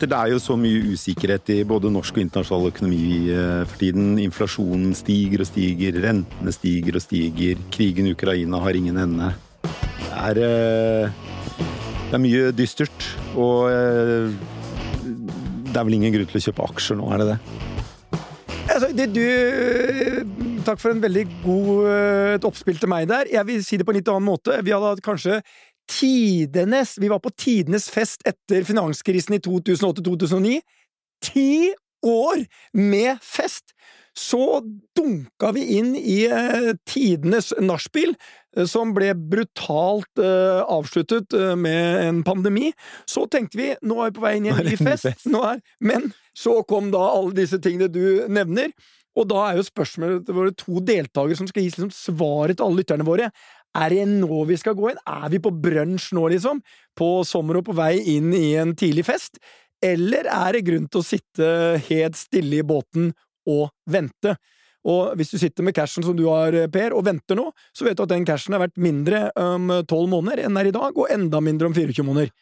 Petter, det er jo så mye usikkerhet i både norsk og internasjonal økonomi eh, for tiden. Inflasjonen stiger og stiger, rentene stiger og stiger. Krigen i Ukraina har ingen ende. Det er, eh, det er mye dystert, og eh, det er vel ingen grunn til å kjøpe aksjer nå, er det det? Altså, det, du, takk for en veldig god et oppspill til meg der. Jeg vil si det på en litt annen måte. Vi hadde kanskje tidenes Vi var på tidenes fest etter finanskrisen i 2008-2009. Ti år med fest! Så dunka vi inn i eh, tidenes nachspiel, eh, som ble brutalt eh, avsluttet eh, med en pandemi. Så tenkte vi nå er vi på vei inn i en ny fest, er, men så kom da alle disse tingene du nevner. Og da er jo spørsmålet til våre to deltakere som skal gi liksom svaret til alle lytterne våre. Er det nå vi skal gå inn? Er vi på brunsj nå, liksom? På sommer og på vei inn i en tidlig fest? Eller er det grunn til å sitte helt stille i båten og vente? Og hvis du sitter med cashen som du har, Per, og venter nå, så vet du at den cashen er verdt mindre om tolv måneder enn er i dag, og enda mindre om 24 måneder.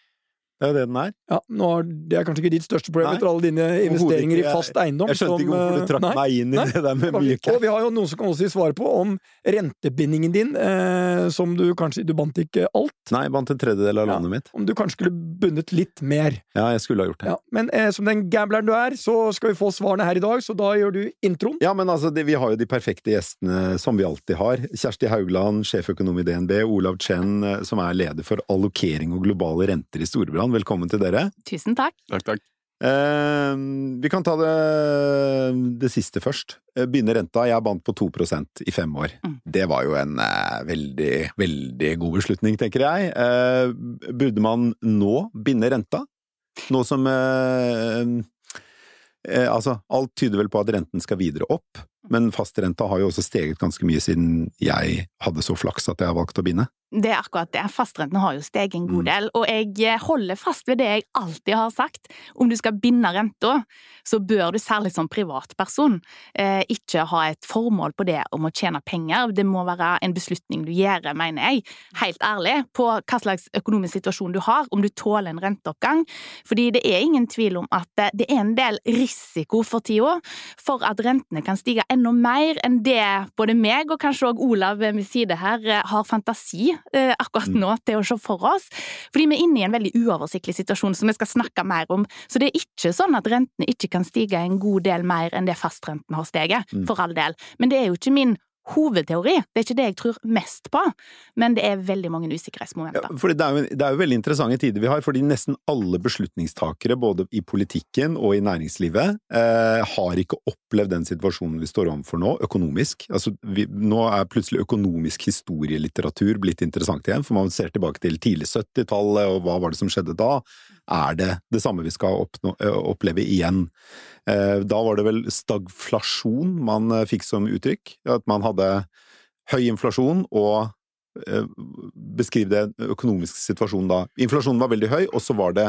Det er jo det den er. Ja, er, Det er kanskje ikke ditt største problem etter alle dine investeringer i fast eiendom. Jeg skjønte ikke hvorfor du trakk nei, meg inn i nei, det der med mye cash. Og vi har jo noen som kan også gi svar på om rentebindingen din, eh, som du kanskje Du bandt ikke alt. Nei, jeg bandt en tredjedel av lånet mitt. Om du kanskje skulle bundet litt mer. Ja, jeg skulle ha gjort det. Ja, men eh, som den gambleren du er, så skal vi få svarene her i dag, så da gjør du introen. Ja, men altså, det, vi har jo de perfekte gjestene, som vi alltid har. Kjersti Haugland, sjeføkonom i DNB, Olav Chen, eh, som er leder for allokering og globale renter i Storebrand. Velkommen til dere. Tusen takk. Takk, takk. Eh, vi kan ta det, det siste først. Eh, Begynner renta. Jeg bandt på 2% i fem år. Mm. Det var jo en eh, veldig, veldig god beslutning, tenker jeg. Eh, burde man nå binde renta? Nå som eh, eh, Altså, alt tyder vel på at renten skal videre opp, men fastrenta har jo også steget ganske mye siden jeg hadde så flaks at jeg har valgt å binde. Det er akkurat det. Fastrenten har jo steget en god Mm. del, og jeg holder fast ved det jeg alltid har sagt. Om du skal binde renta, så bør du særlig som privatperson eh, ikke ha et formål på det om å tjene penger. Det må være en beslutning du gjør, mener jeg, helt ærlig, på hva slags økonomisk situasjon du har, om du tåler en renteoppgang. Fordi det er ingen tvil om at det er en del risiko for tida for at rentene kan stige enda mer enn det både meg og kanskje også Olav ved min side her eh, har fantasi eh, akkurat nå til å se for oss. Fordi vi er inne i en veldig uoversiktlig situasjon som vi skal snakke mer om. Så det er ikke sånn at rentene ikke kan stige en god del mer enn det fastrenten har steget, Mm. for all del. Men det er jo ikke min hovedteori. Det er ikke det jeg tror mest på, men det er veldig mange Ja, usikkerhetsmomenter. fordi det er, jo, det er jo veldig interessante tider vi har, fordi nesten alle beslutningstakere, både i politikken og i næringslivet, eh, har ikke opplevd den situasjonen vi står overfor nå, økonomisk. Altså, vi, nå er plutselig økonomisk historielitteratur blitt interessant igjen, for man ser tilbake til tidlig 70-tallet, og hva var det som skjedde da? Er det det samme vi skal oppnå, oppleve igjen? Eh, da var det vel stagflasjon man eh, fikk som uttrykk, at man hadde høy inflasjon og eh, beskriv det økonomisk situasjon da. Inflasjonen var veldig høy, og så var det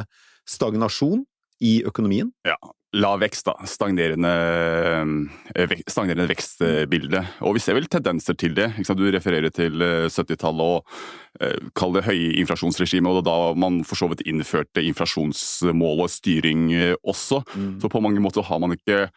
stagnasjon i økonomien. Ja. Lav vekst, da. Stagnerende, eh, stagnerende vekstbilde. Og vi ser vel tendenser til det. Du refererer til eh, 70-tallet og eh, kall det høyinflasjonsregime, og da man for så vidt innførte inflasjonsmål og styring også. også. Så på mange måter har man ikke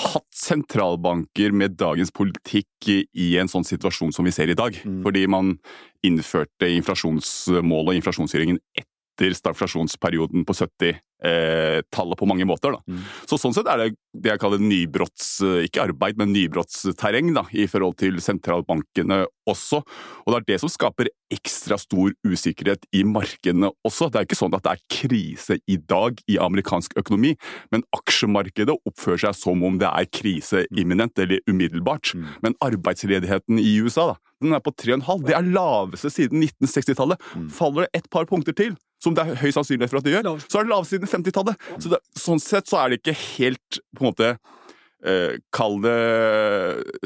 hatt sentralbanker med dagens politikk i en sånn situasjon som vi ser i dag. Mm. Fordi man innførte inflasjonsmålet og inflasjonsstyringen etter stagflasjonsperioden på 70-tallet på mange måter. Mm. Så sånn sett er det det jeg kaller nybrotts... Ikke arbeid, men nybrottsterreng da, i forhold til sentralbankene også. Og det er det som skaper ekstra stor usikkerhet i markedene også. Det er ikke sånn at det er krise i dag i amerikansk økonomi, men aksjemarkedet oppfører seg som om det er krise imminent eller umiddelbart. Mm. Men arbeidsledigheten i USA da, den er på 3,5. Det er laveste siden 1960-tallet. Mm. Faller det et par punkter til, som det er høy sannsynlighet for at det gjør, så er det lav siden 50-tallet. Så det, sånn sett så er det ikke helt på en måte eh, Kall det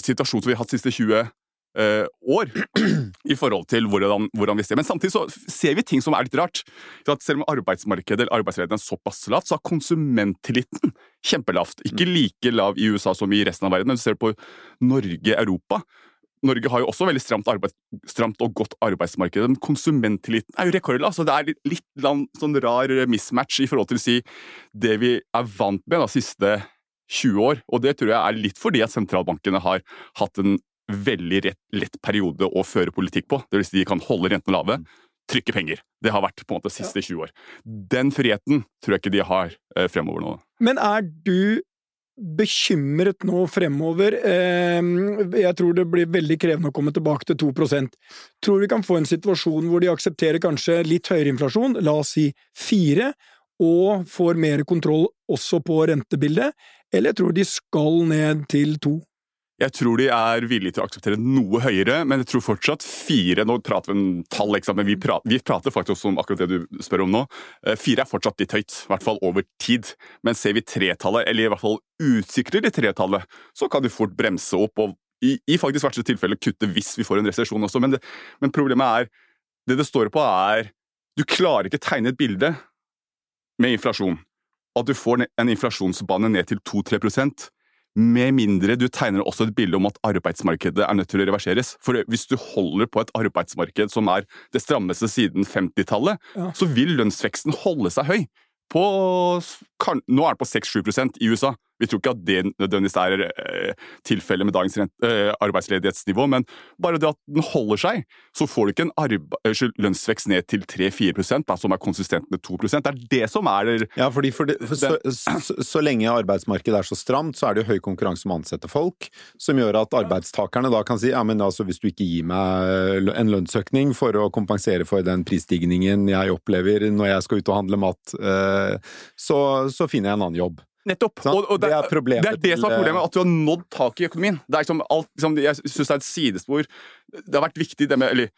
situasjonen som vi har hatt de siste 20 eh, år, i forhold til hvordan, hvordan vi ser. Men samtidig så ser vi ting som er litt rart. Så at selv om arbeidsmarkedet eller arbeidsledigheten er såpass lavt, så er konsumenttilliten kjempelavt. Ikke like lav i USA som i resten av verden, men du ser på Norge, Europa. Norge har jo også veldig stramt, arbeid, stramt og godt arbeidsmarked. Men konsumenttilliten er jo rekordlav. Så det er litt land, sånn rar mismatch i forhold til å si, det vi er vant med de siste 20 år. Og det tror jeg er litt fordi at sentralbankene har hatt en veldig rett, lett periode å føre politikk på. Det vil si de kan holde rentene lave, trykke penger. Det har vært på en måte de siste 20 år. Den friheten tror jeg ikke de har eh, fremover nå. Men er du bekymret nå fremover. Ehm, jeg tror det blir veldig krevende å komme tilbake til 2% Tror vi kan få en situasjon hvor de aksepterer kanskje litt høyere inflasjon, la oss si 4 og får mer kontroll også på rentebildet, eller tror de skal ned til 2 jeg tror de er villige til å akseptere noe høyere, men jeg tror fortsatt fire Nå prater vi om tall, men vi prater, vi prater, faktisk om akkurat det du spør om nå. Eh, fire er fortsatt litt høyt, i hvert fall over tid. Men ser vi tretallet, eller i hvert fall utsikrer de tretallet, så kan de fort bremse opp og i, i faktisk verste tilfelle kutte hvis vi får en resesjon også. Men, det, men problemet er Det det står på, er Du klarer ikke tegne et bilde med inflasjon. At du får en inflasjonsbane ned til 2-3 med mindre du tegner også et bilde om at arbeidsmarkedet er nødt til å reverseres. For hvis du holder på et arbeidsmarked som er det strammeste siden 50-tallet, ja. så vil lønnsveksten holde seg høy. På, nå er den på 6-7 i USA. Vi tror ikke at det nødvendigvis er eh, tilfellet med dagens eh, arbeidsledighetsnivå, men bare det at den holder seg, så får du ikke en lønnsvekst ned til 3-4% som er konsistent med 2 Det er det som er det, Ja, fordi for det, for så, så, så, lenge arbeidsmarkedet er så stramt, så er det jo høy konkurranse om å ansette folk, som gjør at arbeidstakerne da kan si ja, men altså hvis du ikke gir meg en lønnsøkning for å kompensere for den prisstigningen jeg opplever når jeg skal ut og handle mat, eh, så, så finner jeg en annen jobb. Nettopp! Og, og det, er det, er det som er problemet, at du har nådd taket i økonomien. Det liksom alt, liksom, jeg syns det er et sidespor. Det har vært viktig, det med eller,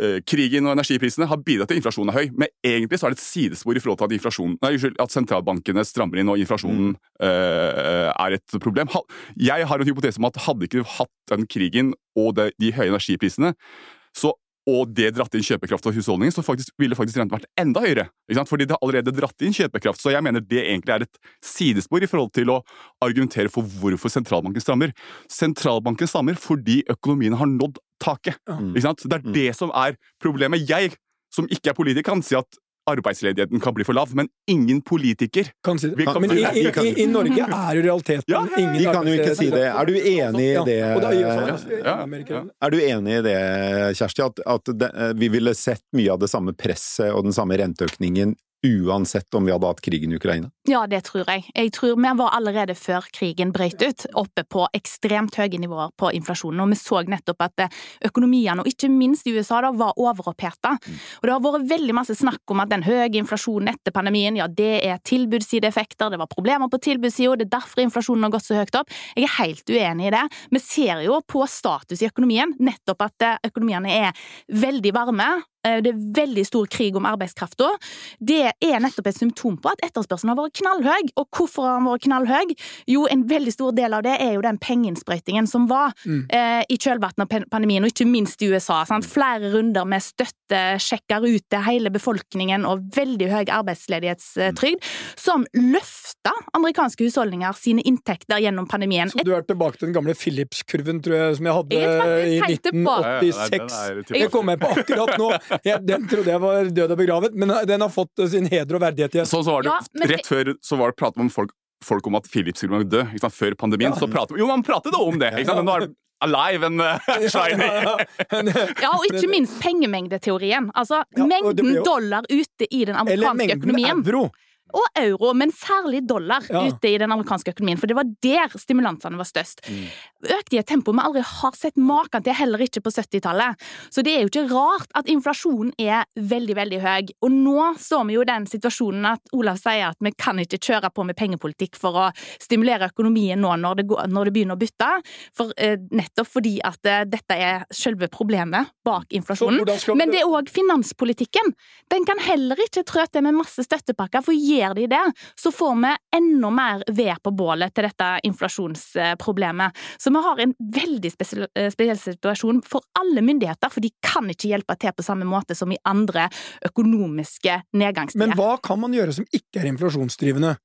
uh, Krigen og energiprisene har bidratt til at inflasjonen er høy, men egentlig så er det et sidespor i forhold til at, nei, at sentralbankene strammer inn og inflasjonen mm. uh, er et problem. Jeg har en hypotese om at hadde ikke hatt den krigen og de, de høye energiprisene, så og det dratt inn kjøpekraft av husholdningen, så faktisk, ville faktisk renten vært enda høyere. Fordi det har allerede dratt inn kjøpekraft. Så jeg mener det egentlig er et sidespor i forhold til å argumentere for hvorfor sentralbanken strammer. Sentralbanken strammer fordi økonomien har nådd taket. Det er mm. det som er problemet. Jeg, som ikke er politiker, kan si at arbeidsledigheten kan bli for lav, men ingen politiker kan si det. Kan, men i, i, i, i, Norge er jo realiteten ja, ingen De kan jo ikke si det. Er du enig i det? Ja, er du enig i det, Kjersti, at, at det, vi ville sett mye av det samme presset og den samme renteøkningen uansett om vi hadde hatt krigen i Ukraina? Ja, det tror jeg. Jeg tror Vi var allerede før krigen brøt ut, oppe på ekstremt høye nivåer på inflasjonen. Og vi så nettopp at økonomiene, og ikke minst i USA, da, var overoppheta. Mm. Og det har vært veldig masse snakk om at den høye inflasjonen etter pandemien, ja, det er tilbudssideeffekter, det var problemer på tilbudssida, det er derfor inflasjonen har gått så høyt opp. Jeg er helt uenig i det. Vi ser jo på status i økonomien nettopp at økonomiene er veldig varme, Eh, det er veldig stor krig om arbeidskrafta. Det er nettopp et symptom på at etterspørselen har vært knallhøy. Og hvorfor har den vært knallhøy? Jo, en veldig stor del av det er jo den pengeinnsprøytingen som var mm. eh, i kjølvannet av pandemien, og ikke minst i USA. Sant? Flere runder med støtte, sjekker ut til hele befolkningen og veldig høy arbeidsledighetstrygd som løfta amerikanske husholdninger sine inntekter gjennom pandemien. Så du er tilbake til den gamle Philips-kurven, tror jeg, som jeg hadde jeg i 1986? Det kom jeg på akkurat nå! jeg, den trodde jeg var død og begravet, men den har fått sin heder og verdighet igjen. Så, så var det, ja, Rett før så var det prat om folk, folk om at Philip skulle være død. Før pandemien. Ja. så pratet Jo, man pratet også om det! Men nå er det alive and uh, shiny. ja, og ikke minst pengemengdeteorien. Altså, ja, mengden dollar ute i den amerikanske økonomien. Eller mengden euro og euro, men særlig dollar ja. ute i den amerikanske økonomien. For det var der stimulansene var størst. Mm. Økte i et tempo vi aldri har sett maken til, heller ikke på 70-tallet. Så det er jo ikke rart at inflasjonen er veldig, veldig høy. Og nå står vi jo i den situasjonen at Olav sier at vi kan ikke kjøre på med pengepolitikk for å stimulere økonomien nå når det, går, når det begynner å bytte. For, eh, nettopp fordi at eh, dette er selve problemet bak inflasjonen. Men det er òg finanspolitikken. Den kan heller ikke trø til med masse støttepakker. for gi gjør de det, så får vi enda mer ved på bålet til dette inflasjonsproblemet. Så vi har en veldig eh, spesiell situasjon for alle myndigheter, for de kan ikke hjelpe til på samme måte som i andre økonomiske nedgangstider. Men hva kan man gjøre som ikke er inflasjonsdrivende?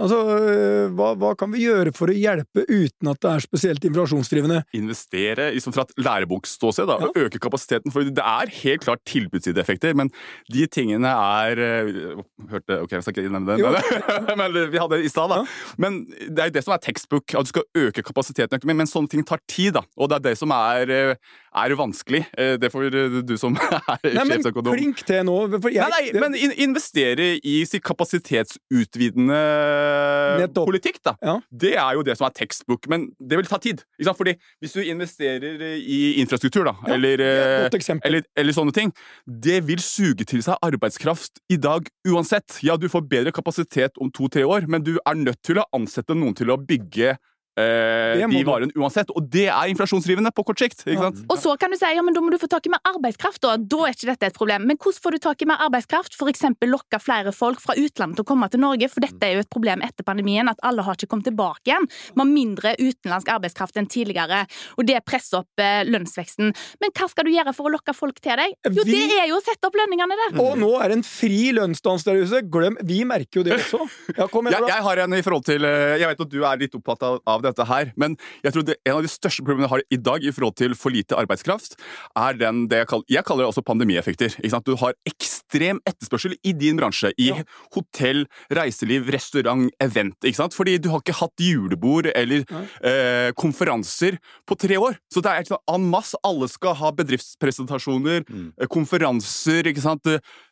Altså, øh, hva, hva kan vi gjøre for å hjelpe uten at det er spesielt inflasjonsdrivende? Investere liksom fra et lærebokståsted da, og øke kapasiteten. For det er helt klart tilbudssideeffekter, men de tingene er øh, hørte, Ok, jeg skal ikke nevne det, men, vi hadde det i stad. da. Men det er jo det som er tekstbok, at du skal øke kapasiteten i økonomien. Men sånne ting tar tid, da. Og det er det som er, øh, er vanskelig. Det får du som er Nei, men sjefsøkonom klink til nå. Jeg, Nei, nei, men investere i sitt kapasitetsutvidende Nettopp. politikk, da. Ja. Det er jo det som er tekstbok. men det vil ta tid. Ikke sant? Fordi hvis du investerer i infrastruktur, da, Ja, eller, er eh, eller, eller sånne ting, det vil suge til seg arbeidskraft i dag uansett. Ja, du får bedre kapasitet om to-tre år, men du er nødt til å ansette noen til å bygge eh, de varene uansett. Og det er inflasjonsdrivende på kort sikt. ikke Ja. Og så kan du si ja, men da må du få tak i mer arbeidskraft. Da Da er ikke dette et problem. Men hvordan får du tak i mer arbeidskraft? Eksempel lokke flere folk fra utlandet til å komme til Norge, for dette er jo et problem etter pandemien, at alle har ikke kommet tilbake igjen. Vi har mindre utenlandsk arbeidskraft enn tidligere, og det presser opp eh, lønnsveksten. Men hva skal du gjøre for å lokke folk til deg? Jo, Vi- det er jo å sette opp lønningene der. Og nå er det en fri lønnsdans der ute. Glem Vi merker jo det også. Ja, kom igjen, Jeg, da. jeg har en i forhold til eh, Jeg vet at du er litt opptatt av, av dette her, men jeg tror det, en av de største problemene jeg har i dag i forhold til for lite arbeidskraft, er den det jeg kaller, jeg kaller det også pandemieffekter. Ikke sant? Du har ekstrem etterspørsel i din bransje. I Ja. hotell, reiseliv, restaurant, event. Ikke sant? Fordi du har ikke hatt julebord eller eh, konferanser på tre år. Så det er en masse. Alle skal ha bedriftspresentasjoner, Mm. eh, konferanser, ikke sant.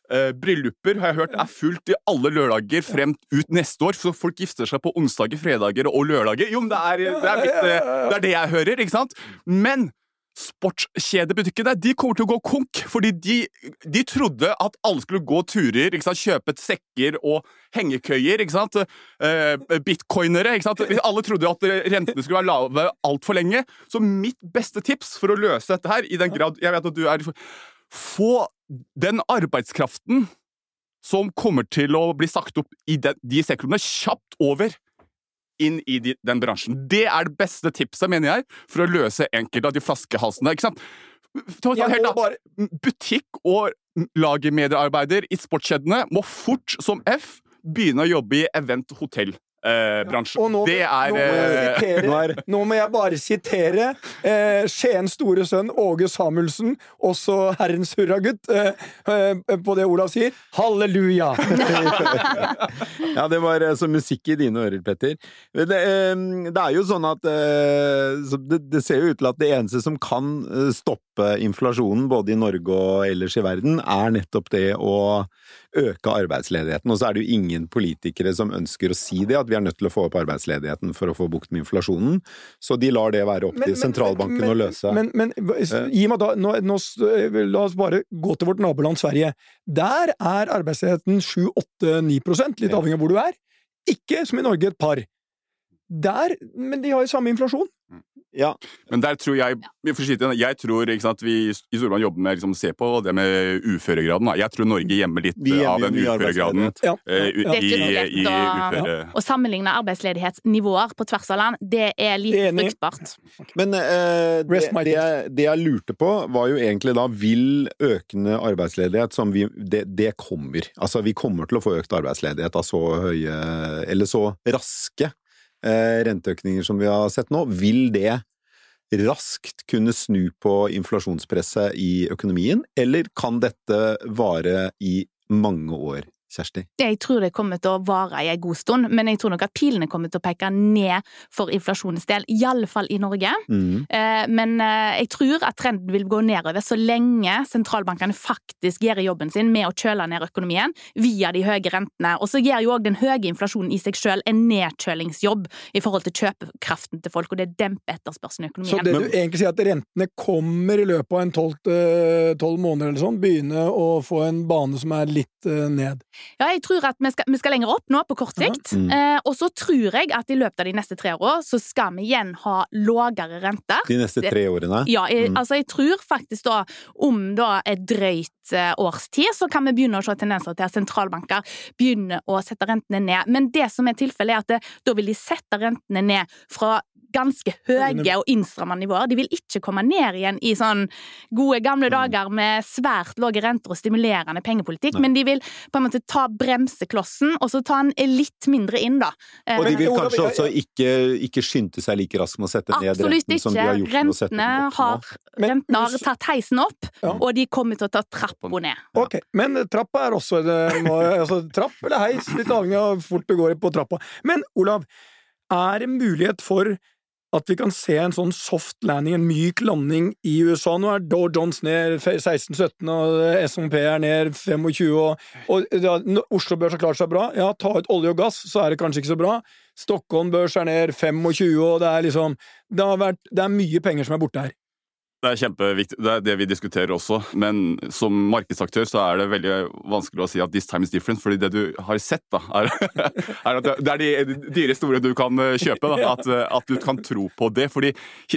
Eh, brylluper har jeg hørt er fullt i alle lørdager frem ut neste år. Så folk gifter seg på onsdager, fredager og lørdager. Jo, men det er det, er mitt, eh, det, er det jeg hører, ikke sant? Men sportskjedebutikkene de kommer til å gå konk, fordi de, de trodde at alle skulle gå turer, ikke sant? kjøpe sekker og hengekøyer, ikke sant? Eh, bitcoinere. ikke sant? Alle trodde at rentene skulle være lave altfor lenge. Så mitt beste tips for å løse dette her, i den grad jeg vet at du er Få den arbeidskraften som kommer til å bli sagt opp i den, de sektorene, kjapt over inn i de, den bransjen. Det er det beste tipset, mener jeg, for å løse enkelte av de flaskehalsene. ikke sant? Ta et helt bare Butikk- og lagermediearbeider i sportskjedene må fort som F begynne å jobbe i event-hotellbransjen. Og nå, det er, nå, må jeg eh, sitere, Nå må jeg bare sitere eh, Skiens store sønn Åge Samuelsen, også herrens hurragutt, eh, eh, på det Olav sier. Halleluja! Ja, det var eh, som musikk i dine ører, Petter. Det, eh, det er jo sånn at eh, det, det ser jo ut til at det eneste som kan eh, stoppe inflasjonen, både i Norge og ellers i verden, er nettopp det å øke arbeidsledigheten. Og så er det jo ingen politikere som ønsker å si det, at vi er nødt til å få opp arbeidsledigheten for å få bukt med inflasjonen. Så de lar det være opp til sentralbanken men, å løse. Men, men gi meg da nå, nå, La oss bare gå til vårt naboland Sverige. Der er arbeidsledigheten 7-8-9 litt avhengig av hvor du er. Ikke som i Norge et par. Der, men de har jo samme inflasjon. Ja, Men der tror jeg vi får skyte Jeg tror ikke sant, vi i Storbritannia jobber med liksom, å se på det med uføregraden. Da. Jeg tror Norge gjemmer litt av den uføregraden. Ja. Uh, i, lett i uføre... Å sammenligne arbeidsledighetsnivåer på tvers av land, det er litt Enig. fruktbart. Men uh, det, det, jeg, det jeg lurte på, var jo egentlig da Vil økende arbeidsledighet som vi det, det kommer. Altså, vi kommer til å få økt arbeidsledighet av så høye Eller så raske renteøkninger som vi har sett nå. Vil det raskt kunne snu på inflasjonspresset i økonomien, eller kan dette vare i mange år, Kjersti? Jeg tror det kommer til å vare i en god stund, men jeg tror nok at pilene kommer til å peke ned for inflasjonens del, i alle fall i Norge. Mm. Eh, Men eh, jeg tror at trenden vil gå nedover så lenge sentralbankene faktisk gjør jobben sin med å kjøle ned økonomien via de høye rentene. Og så gjør jo òg den høye inflasjonen i seg sjøl en nedkjølingsjobb i forhold til kjøpekraften til folk, og det demper etterspørselen i økonomien. Så det du egentlig sier, at rentene kommer i løpet av en tolv måneder eller sånn, begynne å få en bane som er litt eh, ned. Ja, jeg tror at vi skal, vi skal lenger opp nå, på kort sikt. Mm. Eh, og så tror jeg at i løpet av de neste tre årene så skal vi igjen ha lavere renter. De neste tre årene? Ja, jeg, Mm. altså jeg tror faktisk da om da et drøyt eh, års tid, så kan vi begynne å se tendenser til at sentralbanker begynner å sette rentene ned. Men det som er tilfellet, er at det, da vil de sette rentene ned fra ganske høye og innstramma nivåer. De vil ikke komme ned igjen i sånn gode gamle Mm. dager med svært lave renter og stimulerende pengepolitikk, Nei. men de vil på en måte ta bremseklossen, og så ta den litt mindre inn, da. Og de vil kanskje også ikke, ikke skynde seg like raskt med å sette ned Absolutt renten som de har gjort med å sette den opp har, Men rentene har tatt heisen opp, Ja. og de kommer til å ta trappa ned. Ok, men trappa er også det altså, Trapp eller heis, litt avhengig av hvor fort du går på trappa. Men Olav, er det mulighet for at vi kan se en sånn soft landing, en myk landing i USA? Nå er Dow Jones ned 16-17, og SMP er ned 25, og, og ja, Oslo Børs har klart seg bra. Ja, ta ut olje og gass, så er det kanskje ikke så bra. Stockholm Børs er ned 25, og det er liksom Det, vært, det er mye penger som er borte her. Det er kjempeviktig, det er det vi diskuterer også, men som markedsaktør så er det veldig vanskelig å si at this time is different, fordi det du har sett, da, er, er at det er de dyreste ordene du kan eh, kjøpe. Da, at, eh, at du kan tro på det. fordi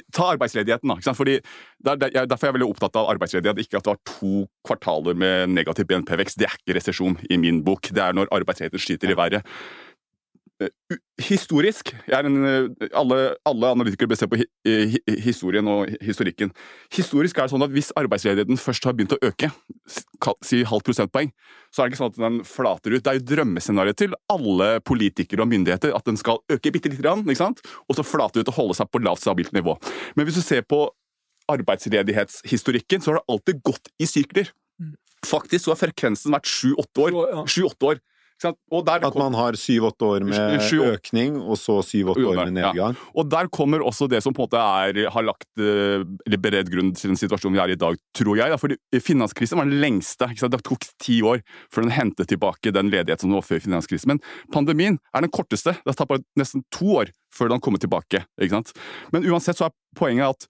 Ta arbeidsledigheten, da. Ikke sant? Fordi det er, det er, derfor er jeg veldig opptatt av arbeidsledighet. Ikke at du har to kvartaler med negativ BNP-vekst. Det er ikke resesjon i min bok. Det er når arbeidsledigheten skyter i været. Eh, Historisk en, eh, alle, alle analytikere bør se på hi, hi, historien og historikken. Historisk er det sånn at Hvis arbeidsledigheten først har begynt å øke, si halvt prosentpoeng, så er det ikke sånn at den flater ut. Det er jo drømmescenarioet til alle politikere og myndigheter at den skal øke bitte lite grann, og så flate ut og holde seg på lavt, stabilt nivå. Men hvis du ser på arbeidsledighetshistorikken, så har det alltid gått i sykler. Faktisk så har frekvensen vært sju-åtte år. Så, ja. Sju-åtte år. At man har syv-åtte år med økning, og så syv-åtte år med Ja. nedgang. Og der kommer også det som på en måte er, har lagt eh, eller beredt grunn til den situasjonen vi er i i dag, tror jeg. Da. Fordi finanskrisen var den lengste. Det tok ti år før den hentet tilbake den ledigheten som var før finanskrisen. Men pandemien er den korteste. Det har tatt bare nesten to år før den kommer tilbake. Men uansett så er poenget at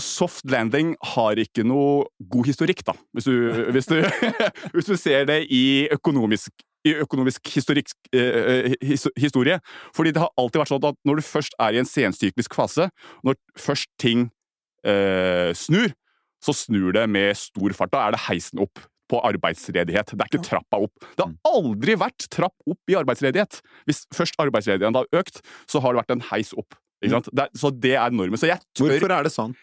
Soft landing har ikke noe god historikk, da, hvis du, hvis du, hvis du ser det i økonomisk i økonomisk historik, eh, historie. Fordi det har alltid vært sånn at når du først er i en sensyklisk fase, når først ting eh, snur, så snur det med stor fart. Da er det heisen opp på arbeidsledighet. Det er ikke trappa opp. Det har aldri vært trapp opp i arbeidsledighet. Hvis først arbeidsledigheten har økt, så har det vært en heis opp. Sant? Det er, så det er normen. Så jeg tør Hvorfor er det sånn?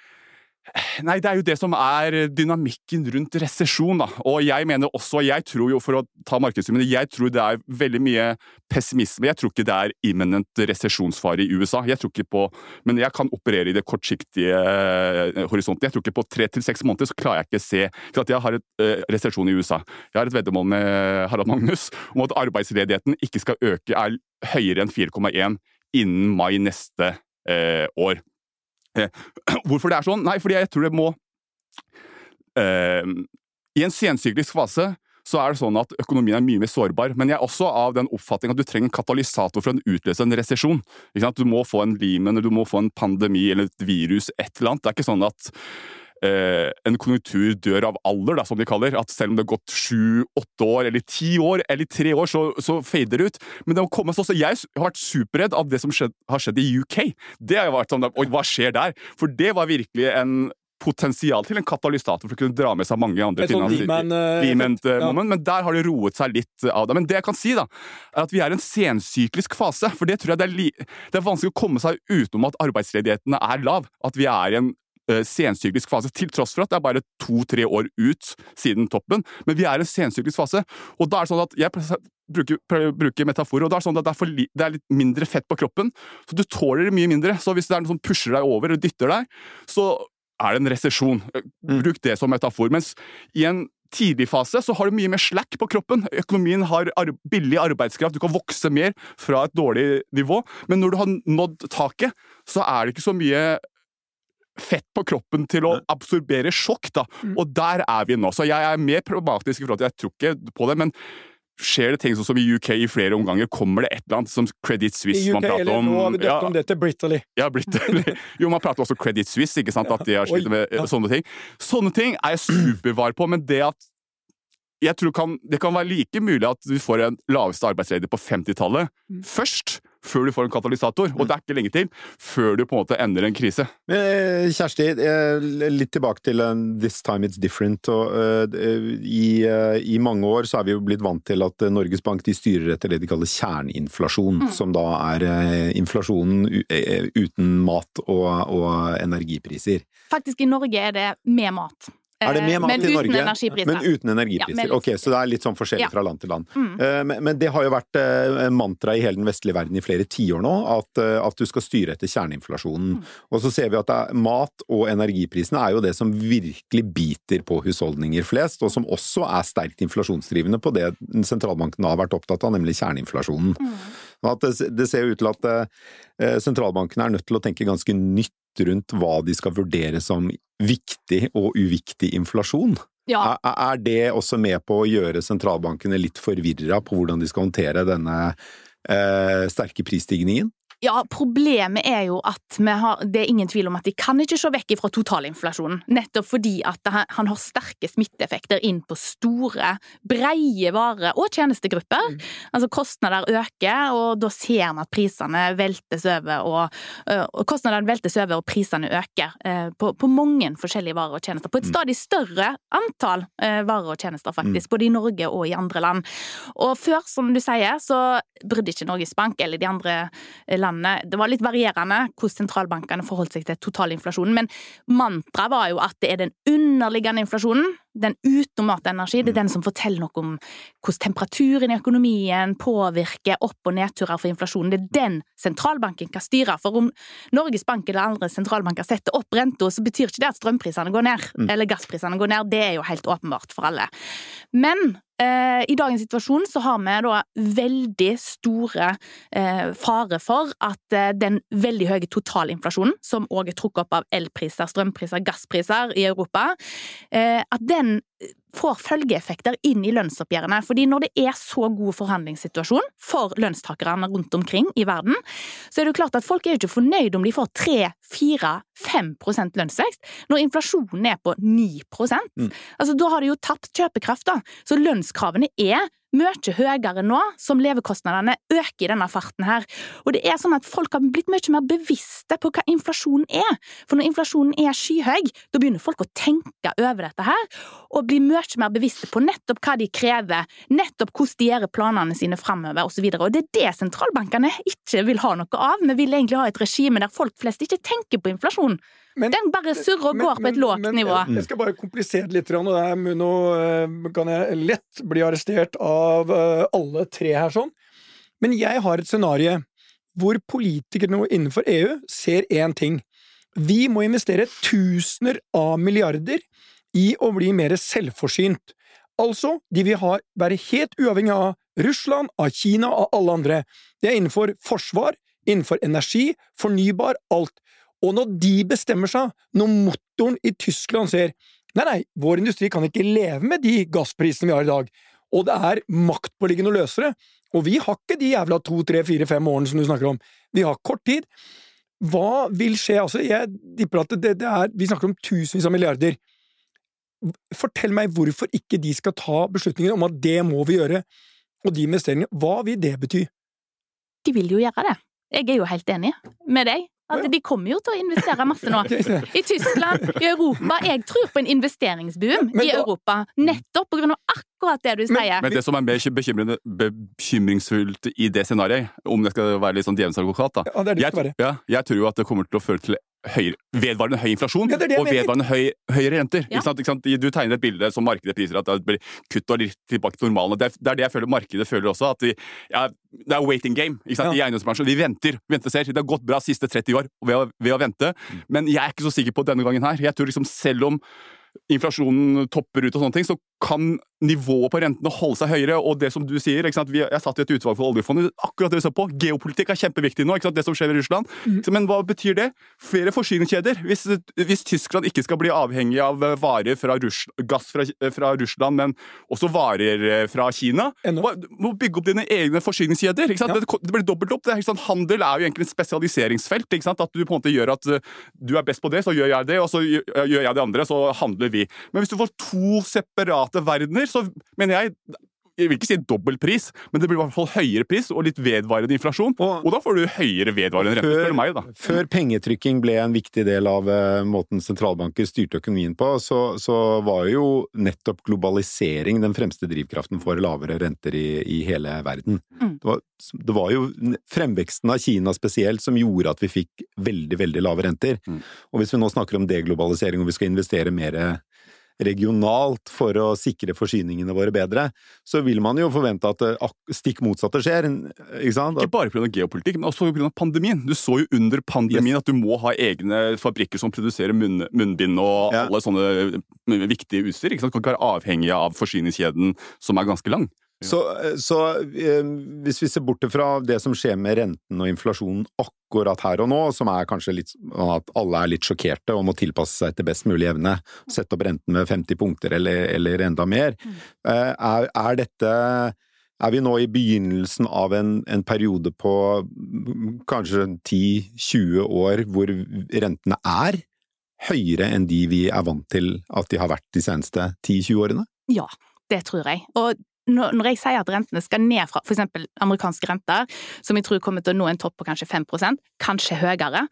Nei, det er jo det som er dynamikken rundt resesjon, da. Og jeg mener også, jeg tror jo, for å ta markedssummene, jeg tror det er veldig mye pessimisme. Jeg tror ikke det er imminent resesjonsfare i USA. Jeg tror ikke på Men jeg kan operere i det kortsiktige eh, horisonten. Jeg tror ikke på tre til seks måneder så klarer jeg ikke å se ikke at Jeg har et uh, resesjon i USA. Jeg har et veddemål med Harald Magnus om at arbeidsledigheten ikke skal øke, er høyere enn 4,1 innen mai neste eh, år. Eh, Hvorfor det er sånn? Nei, fordi jeg tror det må eh, I en sensyklisk fase så er det sånn at økonomien er mye mer sårbar. Men jeg er også av den oppfatning at du trenger en katalysator for å utløse en resesjon. Du må få en limen, du må få en pandemi eller et virus, et eller annet. Det er ikke sånn at en konjunktur dør av alder, da, som de kaller. At selv om det har gått sju, åtte år, eller ti år, eller tre år, så, så fader det ut. Men det må komme også. Jeg har vært superredd av det som skjedd, har skjedd i UK. Det har jo vært sånn Oi, hva skjer der? For det var virkelig en potensial til en katalysator for å kunne dra med seg mange andre ting. eh, ja. men der har det roet seg litt av det. Men det jeg kan si, da, er at vi er i en sensyklisk fase. For det tror jeg det er, det er vanskelig å komme seg utenom at arbeidsledigheten er lav. At vi er i en eh, sensyklisk fase, til tross for at det er bare to-tre år ut siden toppen. Men vi er i en sensyklisk fase, og da er det sånn at jeg bruker, bruker, metaforer, og da er det sånn at det er, for det er litt mindre fett på kroppen, så du tåler det mye mindre. Så hvis det er noe som pusher deg over og dytter deg, så er det en resesjon. Bruk det som metafor. Mens i en tidlig fase så har du mye mer slack på kroppen. Økonomien har ar billig arbeidskraft, du kan vokse mer fra et dårlig nivå. Men når du har nådd taket, så er det ikke så mye fett på kroppen til å absorbere sjokk, da. Og der er vi nå. Så jeg er mer problematisk i forhold til Jeg tror ikke på det, men skjer det ting sånn som i UK i flere omganger, kommer det et eller annet som Credit I Suisse man prater eller om. nå har vi døpt Ja, om det til Britterly. ja, Britterly. jo, man prater også Credit Suisse, ikke sant? At de har slitt med ja. sånne ting. Sånne ting er jeg supervar på, men det at jeg tror kan, Det kan være like mulig at du får en laveste arbeidsledig på 50-tallet Mm. først, før du får en katalysator. Og det er ikke lenge til før du på en måte ender en krise. Eh, Kjersti, eh, litt tilbake til This Time It's Different. Og, eh, i, I mange år så er vi jo blitt vant til at Norges Bank de styrer etter det de kaller kjerneinflasjon, som da er inflasjonen uten mat og, og energipriser. Faktisk i Norge er det med mat. Er det med mat men i uten Norge? energipriser. Men uten energipriser. Ja, ok, så det er litt sånn forskjellig Ja. fra land til land. Mm. Eh, Men, det har jo vært mantraet mantra i hele den vestlige verden i flere tiår nå, at, eh, at du skal styre etter kjerneinflasjonen. Mm. Og så ser vi at er, mat og energiprisene er jo det som virkelig biter på husholdninger flest, og som også er sterkt inflasjonsdrivende på det sentralbanken har vært opptatt av, nemlig kjerneinflasjonen. Mm. At det, det ser jo ut til at eh, sentralbankene er nødt til å tenke ganske nytt rundt hva de skal vurdere som viktig og uviktig inflasjon. Ja, Er, er det også med på å gjøre sentralbankene litt forvirra på hvordan de skal håndtere denne eh, sterke prisstigningen? Ja, problemet er jo at har, det er ingen tvil om at de kan ikke se vekk fra totalinflasjonen. Nettopp fordi at han har sterke smitteeffekter inn på store, breie vare- og tjenestegrupper. Altså kostnader øker, og da ser vi at prisene veltes over, og, og kostnadene veltes over, og prisene øker på, på mange forskjellige varer og tjenester. På et stadig større antall varer og tjenester, faktisk, både i Norge og i andre land. Og før, som du sier, så brydde ikke Norges Bank eller de andre landene Det var litt varierende hvordan sentralbankene forholdt seg til totalinflasjonen, men mantraet var jo at det er den underliggende inflasjonen, den uten energi, det er den som forteller noe om hvordan temperaturen i økonomien påvirker opp- og nedturer for inflasjonen. Det er den sentralbanken kan styre. For om Norges Bank eller andre sentralbanker setter opp renta, så betyr ikke det at strømprisene går ned, eller gassprisene går ned. Det er jo helt åpenbart for alle. Men i dagens situasjon så har vi da veldig store eh, fare for at eh, den veldig høye totalinflasjonen, som òg er trukket opp av elpriser, strømpriser, gasspriser i Europa, eh, at den får følgeeffekter inn i lønnsoppgjørene. Fordi når det er så god forhandlingssituasjon for lønnstakerne rundt omkring i verden, så er det jo klart at folk er jo ikke fornøyd om de får 3-4-5% lønnsvekst, når inflasjonen er på 9 mm. Altså Da har de jo tapt kjøpekraft, da. Så lønnskravene er mye høyere nå, som levekostnadene øker i denne farten her. Og det er sånn at folk har blitt mye mer bevisste på hva inflasjonen er. For når inflasjonen er skyhøy, da begynner folk å tenke over dette her, og blir mye mer bevisste på nettopp hva de krever, nettopp hvordan de gjør planene sine framover, osv. Og, og det er det sentralbankene ikke vil ha noe av. Vi vil egentlig ha et regime der folk flest ikke tenker på inflasjon. Men- Den bare surrer og Men- går på et lågt nivå. Jeg, jeg skal bare komplisere det litt, og det er, nå eh, kan jeg lett bli arrestert av eh, alle tre her sånn. Men jeg har et scenario hvor politikere nå innenfor EU ser én ting. Vi må investere tusener av milliarder i å bli mer selvforsynt. Altså, de vil ha, være helt uavhengig av Russland, av Kina, av alle andre. Det er innenfor forsvar, innenfor energi, fornybar, alt. Og når de bestemmer seg, når motoren i Tyskland ser Nei, nei, vår industri kan ikke leve med de gassprisene vi har i dag, og det er maktpåliggende å løse det, og vi har ikke de jævla to, tre, fire, fem årene som du snakker om, vi har kort tid. Hva vil skje? Altså, jeg tipper at det, det er Vi snakker om tusenvis av milliarder. Fortell meg hvorfor ikke de skal ta beslutningen om at det må vi gjøre, og de investeringene. Hva vil det bety? De vil jo gjøre det. Jeg er jo helt enig med deg. At de kommer jo til å investere masse nå. I Tyskland, i Europa. Jeg tror på en investeringsboom i Europa. Nettopp på grunn av akkurat det du sier. Men det som er mer bekymrende, bekymringsfullt i det scenarioet, om det skal være litt sånn djevelens advokat, da jeg, ja, jeg tror jo at det kommer til å føre til høyere, vedvarende høy inflasjon Ja, det det og vedvarende høy, høyere renter. Ja. Ikke sant? Ikke sant? Du tegner et bilde som markedet priser at det blir kutt og litt tilbake til normalen. Det er, det er det jeg føler markedet føler også. at de, ja, Det er waiting game ikke sant? Ja. i eiendomsbransjen. Vi venter. vi venter ser. Det har gått bra de siste 30 år ved å, ved å vente, Mm. men jeg er ikke så sikker på denne gangen her. Jeg tror liksom selv om inflasjonen topper ut og sånne ting, så kan nivået på rentene holde seg høyere. Og det som du sier, ikke? Vi, jeg satt i et utvalg for oljefondet, akkurat det vi så på. Geopolitikk er kjempeviktig nå, ikke sant? det som skjer i Russland. Mm. Men hva betyr det? Flere forsyningskjeder. Hvis, hvis Tyskland ikke skal bli avhengig av eh, varer fra Russ, gass fra, fra Russland, men også varer eh, fra Kina, Ennå. må, bygge opp dine egne forsyningskjeder. Ja. Det, det blir dobbelt opp. Det er, sant? Handel er jo egentlig et spesialiseringsfelt. ikke sant? At du på en måte gjør at eh, du er best på det, så gjør jeg det, og så gjør jeg det andre, så handler vi. Men hvis du får to separate verdener, så mener jeg jeg vil ikke si dobbel pris, men det blir i hvert fall høyere pris og litt vedvarende inflasjon. Og- Og da får du høyere vedvarende rente, spør du meg, da. Før pengetrykking ble en viktig del av uh, måten sentralbanker styrte økonomien på, så, så var jo nettopp globalisering den fremste drivkraften for lavere renter i, i hele verden. Mm. Det, var, det var jo fremveksten av Kina spesielt som gjorde at vi fikk veldig, veldig lave renter. Mm. Og hvis vi nå snakker om deglobalisering og vi skal investere mer regionalt for å sikre forsyningene våre bedre, så vil man jo forvente at det stikk motsatte skjer. Ikke sant? Ikke bare pga. geopolitikk, men også pga. pandemien. Du så jo under pandemien yes. at du må ha egne fabrikker som produserer munn, munnbind og ja. alle sånne viktige utstyr. Ikke sant? Du kan ikke være avhengig av forsyningskjeden som er ganske lang. Så, så eh, hvis vi ser bort fra det som skjer med renten og inflasjonen akkurat her og nå, som er kanskje litt at alle er litt sjokkerte og må tilpasse seg til best mulig evne, sette opp renten med 50 punkter eller, eller enda mer, mm. eh, er, er, dette er vi nå i begynnelsen av en, en periode på kanskje 10-20 år hvor rentene er høyere enn de vi er vant til at de har vært de seneste 10-20 årene? Ja, det tror jeg. Og når jeg sier at rentene skal ned fra f.eks. amerikanske renter, som jeg tror kommer til å nå en topp på kanskje 5% kanskje høyere,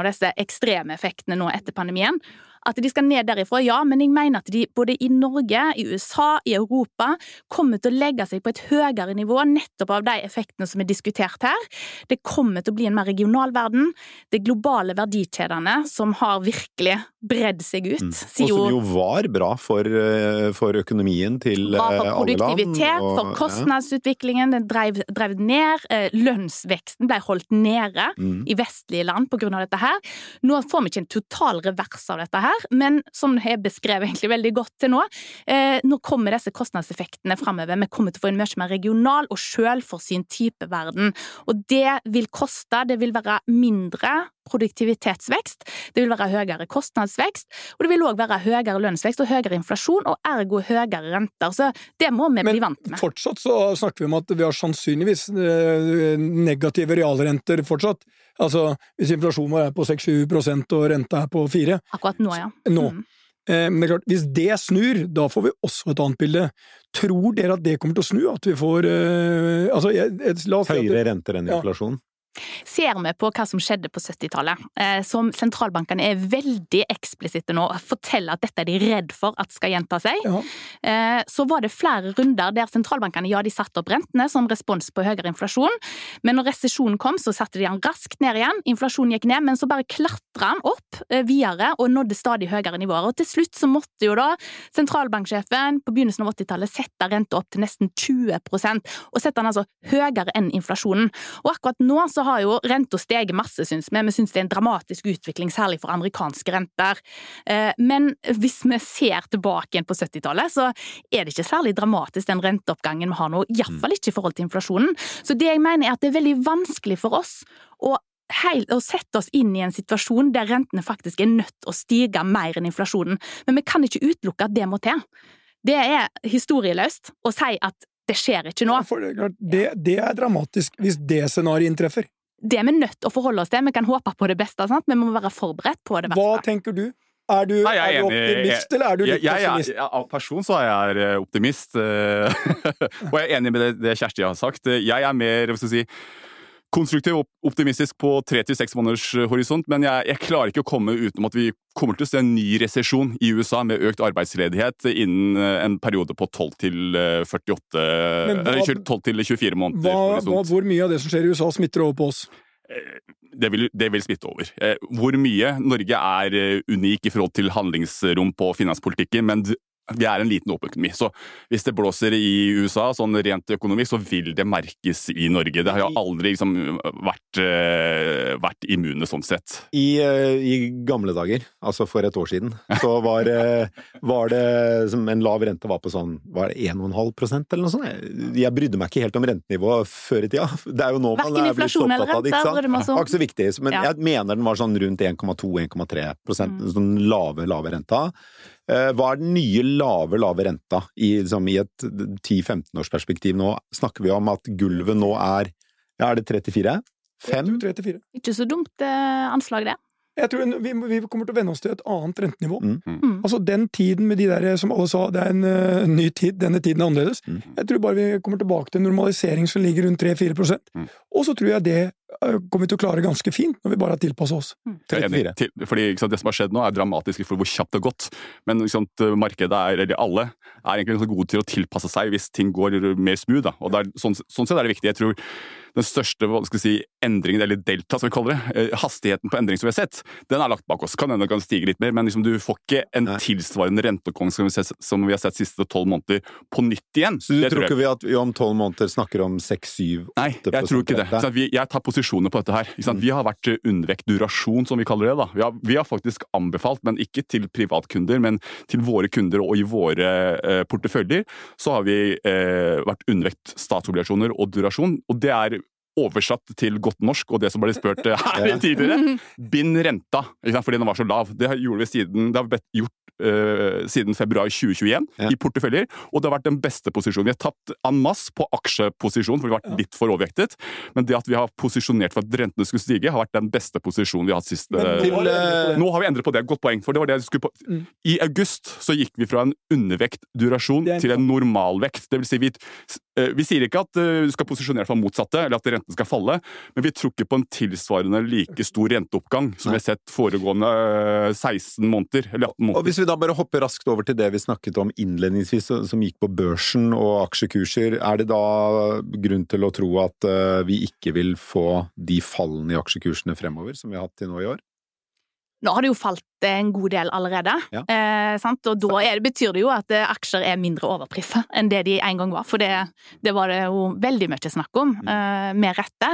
av disse ekstreme effektene nå etter pandemien, at de skal ned derifra, ja, men jeg mener at de både i Norge, i USA, i Europa kommer til å legge seg på et høyere nivå nettopp av de effektene som er diskutert her. Det kommer til å bli en mer regional verden. Det globale verdikjedene som har virkelig bredd seg ut. Mm. Og som jo var bra for, eh, for økonomien til bra for eh, produktivitet, og, for kostnadsutviklingen. Den drev, drev, ned. Eh, lønnsveksten ble holdt nede mm. i vestlige land på grunn av dette her. Nå får vi ikke en total revers av dette her her, men som jeg beskrev egentlig veldig godt til nå, eh, nå kommer disse kostnadseffektene framover. Vi kommer til å få en mye mer regional og selvforsynt type verden. Og det vil koste, det vil være mindre produktivitetsvekst, det vil være høyere kostnadsvekst, og det vil òg være høyere lønnsvekst og høyere inflasjon, og ergo høyere renter. Så det må vi Men bli vant med. Men fortsatt så snakker vi om at vi har sannsynligvis eh, negative realrenter fortsatt. Altså hvis inflasjonen vår er på 6-7% og renta er på 4 Akkurat nå, ja. Nå. Mm. det er klart, hvis det snur, da får vi også et annet bilde. Tror dere at det kommer til å snu? At vi får uh, altså, jeg, jeg, Høyere renter enn inflasjon? Ser vi på hva som skjedde på 70-tallet, eh, som sentralbankene er veldig eksplisitte nå og forteller at dette er de redd for at skal gjenta seg, ja. Eh, så var det flere runder der sentralbankene ja, de satte opp rentene som respons på høyere inflasjon, men når resesjonen kom, så satte de den raskt ned igjen. Inflasjonen gikk ned, men så bare klatra den opp eh, videre og nådde stadig høyere nivåer. Og til slutt så måtte jo da sentralbanksjefen på begynnelsen av 80-tallet sette renta opp til nesten 20% og sette den altså høyere enn inflasjonen. Og akkurat nå så har jo renta steget masse, syns vi. Vi syns det er en dramatisk utvikling, særlig for amerikanske renter. Eh, men hvis vi ser tilbake igjen på 70-tallet, så er det ikke særlig dramatisk den renteoppgangen vi har nå. Iallfall ikke i forhold til inflasjonen. Så det jeg mener er at det er veldig vanskelig for oss å å sette oss inn i en situasjon der rentene faktisk er nødt til å stige mer enn inflasjonen. Men vi kan ikke utelukke at det må til. Det er historieløst å si at det skjer ikke nå. Ja, det, det, er dramatisk hvis det scenarioet inntreffer. Det er vi nødt til å forholde oss til. Vi kan håpe på det beste, sant? men vi må være forberedt på det verste. Hva tenker du? Er du, Nei, er du optimist, eller er du litt pessimist? Av person så er jeg eh, optimist. Og jeg er enig med det, det Kjersti har sagt. Jeg er mer hva skal jeg si, konstruktiv og optimistisk på tre til seks måneders eh, horisont, men jeg, jeg, klarer ikke å komme utenom at vi kommer til å se en ny resesjon i USA med økt arbeidsledighet innen eh, en periode på 12 til 48 eh, hva, 12 til 24 måneder. Hva, hva, hvor mye av det som skjer i USA, smitter over på oss? Det vil, det vil, smitte over. Hvor mye? Norge er unik i forhold til handlingsrom på finanspolitikken, men vi er en liten åpen økonomi. Så hvis det blåser i USA, sånn rent økonomisk, så vil det merkes i Norge. Det har jo aldri liksom vært, uh, vært immune sånn sett. I, uh, I, gamle dager, altså for et år siden, så var, uh, var det som en lav rente var på sånn var det 1,5% eller noe sånt. Jeg, jeg brydde meg ikke helt om rentenivået før i tida. Det er jo nå man er blitt så opptatt av det. ikke sant? Det var ikke så viktig, men ja. jeg mener den var sånn rundt 1,2-1,3 mm. sånn lave, lave renta. Eh, hva er den nye lave, lave renta i, liksom, i et 10-15-årsperspektiv nå? Snakker vi om at gulvet nå er ja, er det 34? 5? 34. Ikke så dumt eh, anslag, det. Jeg tror vi, vi, kommer til å venne oss til et annet rentenivå. Mm. Mm. Altså Den tiden med de der, som alle sa, det er en uh, ny tid, denne tiden er annerledes. Mm. Jeg tror bare vi kommer tilbake til en normalisering som ligger rundt 3-4 mm. Og så tror jeg det uh, kommer vi til å klare ganske fint, når vi bare har tilpassa oss. 34. Til, fordi sant, Det som har skjedd nå, er dramatisk for hvor kjapt det har gått. Men sant, markedet er, eller alle, er egentlig gode til å tilpasse seg hvis ting går mer smooth. Da. Og er, sånn, sånn, sett er det viktig. Jeg tror den største si, endringen, eller delta som vi kaller det, eh, hastigheten på endring som vi har sett, den er lagt bak oss. Kan hende den kan stige litt mer, men liksom du får ikke en tilsvarende renteoppgang som, vi har sett- som vi har sett siste tolv måneder på nytt igjen. Så du tror ikke vi at vi om tolv måneder snakker om seks, syv, Nei, jeg tror ikke det. Sånn. Vi, jeg tar posisjoner på dette her. Sant? Vi har vært eh, undervekt durasjon, som vi kaller det. da. Vi har, vi har faktisk anbefalt, men ikke til privatkunder, men til våre kunder og i våre eh, porteføljer, så har vi eh, vært undervekt statsobligasjoner og durasjon. Og det er oversatt til godt norsk, og det som ble spurt eh, her Ja. tidligere, bind renta, ikke sant? fordi den var så lav. Det gjorde vi siden, det har vi gjort uh, siden februar 2021 Ja. i porteføljer, og det har vært den beste posisjonen. Vi har tapt en masse på aksjeposisjon, for vi har vært litt for overvektet, men det at vi har posisjonert for at rentene skulle stige, har vært den beste posisjonen vi har hatt siste til, det. Nå har vi endret på det. Godt poeng. for det var det jeg skulle på. Mm. I august så gikk vi fra en undervekt durasjon Det er til en normalvekt. Det vil si, vi, vi sier ikke at eh, du skal posisjonere for motsatte, eller at renten skal falle, men vi tror ikke på en tilsvarende like stor renteoppgang som vi har sett foregående eh, 16 måneder, eller 18 Og hvis vi da bare hopper raskt over til det vi snakket om innledningsvis, som gikk på børsen og aksjekurser, er det da grunn til å tro at eh, vi ikke vil få de fallene i aksjekursene fremover som vi har hatt til nå i år? Nå har det jo falt en god del allerede, Ja. eh, sant? og da er det, betyr det jo at eh, aksjer er mindre overprisa enn det de en gang var. For det, det var det jo veldig mye snakk om, eh, med rette.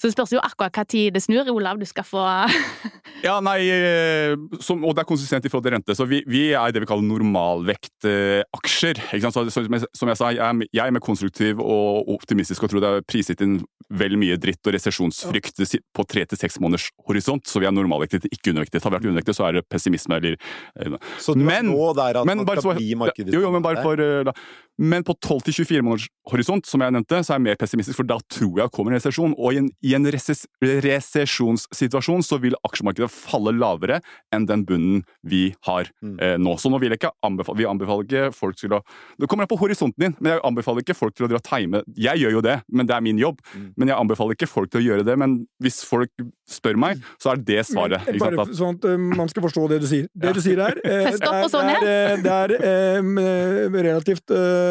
Så det spørs jo akkurat hva tid det snur. Olav, du skal få Ja, nei, eh, som, og det er konsistent i forhold til rente. Så vi, vi er det vi kaller normalvektaksjer. ikke sant? Så, så, som jeg- som jeg sa, jeg er, jeg er mer konstruktiv og optimistisk og tror det er priset inn vel mye dritt og resesjonsfrykt på tre til seks måneders horisont. Så vi er normalvektet, ikke undervektet. Har vært undervektet, så er det pessimisme eller eh, Så du Men- er nå der at man skal bli markedet Jo, jo, men bare for eh, da. Men på 12-24 måneders horisont, som jeg nevnte, så er jeg mer pessimistisk, for da tror jeg det kommer en resesjon. Og i en, i en reses, resesjonssituasjon så vil aksjemarkedet falle lavere enn den bunnen vi har Mm. eh, nå. Så nå vil jeg ikke anbefale, vi anbefaler ikke folk til å Det kommer an på horisonten din, men jeg anbefaler ikke folk til å dra time. Jeg gjør jo det, men det er min jobb. Mm. Men jeg anbefaler ikke folk til å gjøre det. Men hvis folk spør meg, så er det svaret. Men Ikke Bare sant? At, sånn at eh, man skal forstå det du sier. Det du sier her, eh, det er, det er, det er eh, relativt eh,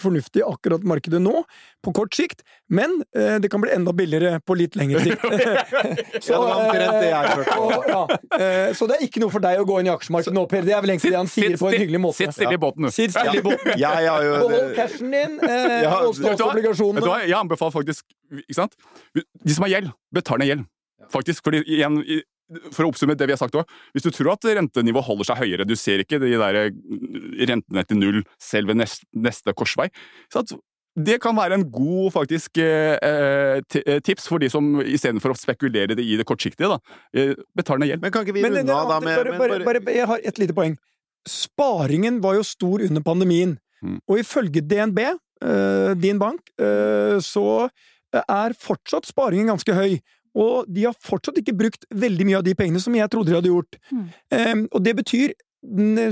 fornuftig akkurat markedet nå, på kort sikt, men eh, det kan bli enda billigere på litt lengre sikt. så, eh, så det er ikke noe for deg å gå inn i aksjemarkedet nå, Per. Det er vel egentlig det han sier på en hyggelig måte. Sitt stille i båten, du. Sitt stille i båten. Jeg har jo Behold cashen din eh, og statsobligasjonene. jeg anbefaler faktisk ikke sant? De som har gjeld, betal ned gjeld. Faktisk, fordi igjen, For å oppsummere det vi har sagt også, Hvis du tror at rentenivået holder seg høyere, du ser ikke de der eh, rentene til null selv ved neste, neste korsvei så at det kan være en god faktisk eh, eh, ti- tips for de som istedenfor å spekulere det i det kortsiktige, da, betaler ned gjeld. Men kan ikke vi runde av da med bare, bare, bare- bare, jeg har et lite poeng. Sparingen var jo stor under pandemien, Mm. og ifølge DNB, din bank, så er fortsatt sparingen ganske høy. Og de har fortsatt ikke brukt veldig mye av de pengene som jeg trodde de hadde gjort. Mm. Um, og det betyr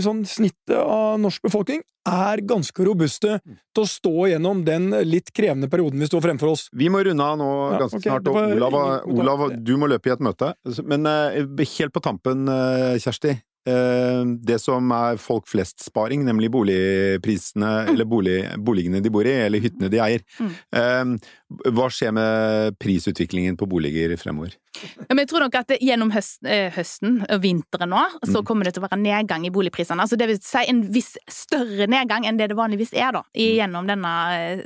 sånn snittet av norsk befolkning er ganske robuste til å stå gjennom den litt krevende perioden vi står fremfor oss. Vi må runde av nå Ja, ganske snart, og Olav, Olav, du må løpe i et møte. Men uh, helt på tampen, uh, Kjersti. Eh, Det som er folk flest-sparing, nemlig boligprisene, Mm. eller bolig, boligene de bor i, eller hyttene de eier. Mm. Eh, Hva skjer med prisutviklingen på boliger fremover? Jeg tror nok at gjennom eh, høsten og vinteren nå, så Mm. kommer det til å være nedgang i boligprisene. Altså det vil si en viss større nedgang enn det det vanligvis er da, i, gjennom denne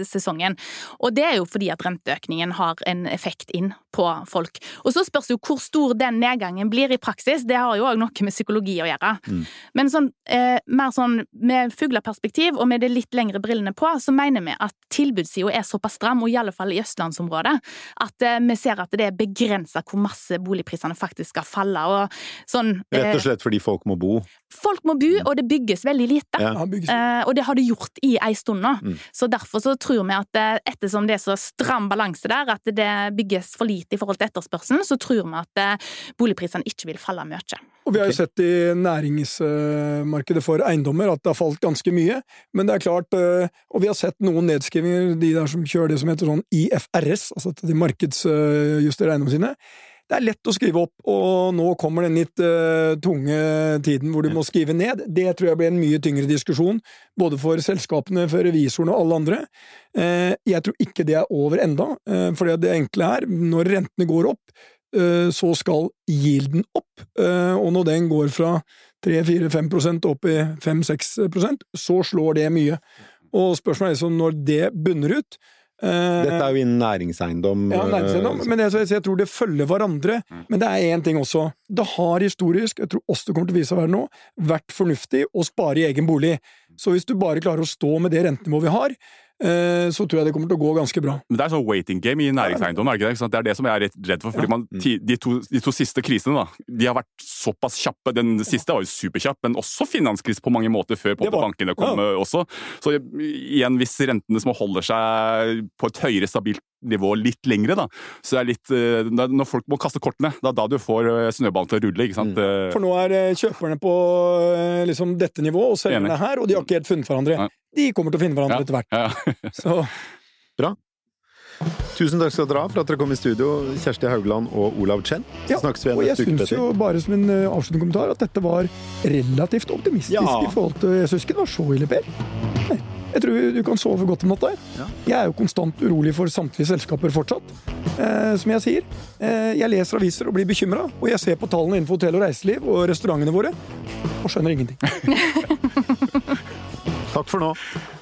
sesongen. Og det er jo fordi at renteøkningen har en effekt inn på folk. Og så spørs jo hvor stor den nedgangen blir i praksis. Det har jo òg noe med psykologi å gjøre. Mm. Men sånn, eh, mer sånn med fugleperspektiv og med de litt lengre brillene på, så mener vi at tilbudssida er såpass stram, og i alle fall i østlandsområdet, at eh, vi ser at det er begrensa hvor masse boligprisene faktisk skal falle. Og sånn, Rett eh, og slett fordi folk må bo. folk må bo, og det bygges veldig lite. Ja. Ja, Eh, og det har det gjort i ei stund nå. Mm. Så derfor så tror vi at eh, ettersom det er så stram balanse der, at det bygges for lite i forhold til etterspørselen, så tror vi at eh, boligprisene ikke vil falle mye. Og vi har jo sett i næringsmarkedet for eiendommer at det har falt ganske mye. Men det er klart, øh, og vi har sett noen nedskrivinger, de der som kjører det som heter sånn IFRS, altså at de markedsjusterer eiendommene sine. Det er lett å skrive opp, og nå kommer den litt uh, tunge tiden hvor du må skrive ned. Det tror jeg blir en mye tyngre diskusjon, både for selskapene, for revisorene og alle andre. Uh, jeg tror ikke det er over enda, uh, for det enkle er, når rentene går opp, så skal yielden opp, og når den går fra 3-4-5% opp i 5-6% så slår det mye. Og spørsmålet er liksom når det bunner ut Dette er jo innen næringseiendom. Ja, næringseiendom, men jeg, jeg, tror det følger hverandre. Mm. Men det er én ting også. Det har historisk, jeg tror også det kommer til å vise seg å være nå, vært fornuftig å spare i egen bolig. Så hvis du bare klarer å stå med det rentenivået vi har, Eh, så tror jeg det kommer til å gå ganske bra. Men Det er sånn waiting game i næringseiendom, er det ikke det? Det er det som jeg er redd for. fordi man, de, to, de, to, siste krisene da, de har vært såpass kjappe. Den siste var jo superkjapp, men også finanskrise på mange måter før bankene kom ja. også. Så igjen, hvis rentene som holder seg på et høyere stabilt nivå litt lengre, da, så er litt eh, Når folk må kaste kortene, det er da du får eh, snøballen til å rulle. ikke sant? Mm. For nå er kjøperne på liksom, dette nivået, og selgerne her, og de har ikke helt funnet hverandre. Ja de kommer til å finne hverandre ja. etter hvert. Ja. Så Bra. Tusen takk skal dere ha for at dere kom i studio, Kjersti Haugland og Olav Chen. Ja, snakkes vi igjen neste uke. Og jeg syns jo, bare som en uh, avsluttende kommentar, at dette var relativt optimistisk ja. i forhold til Jeg syns ikke det var så ille, Per. Nei. Jeg tror du kan sove godt om natta. Ja. Jeg er jo konstant urolig for samtlige selskaper fortsatt. Eh, som jeg sier, eh, jeg leser aviser og blir bekymra, og jeg ser på tallene innenfor hotell og reiseliv og restaurantene våre og skjønner ingenting. Takk for nå.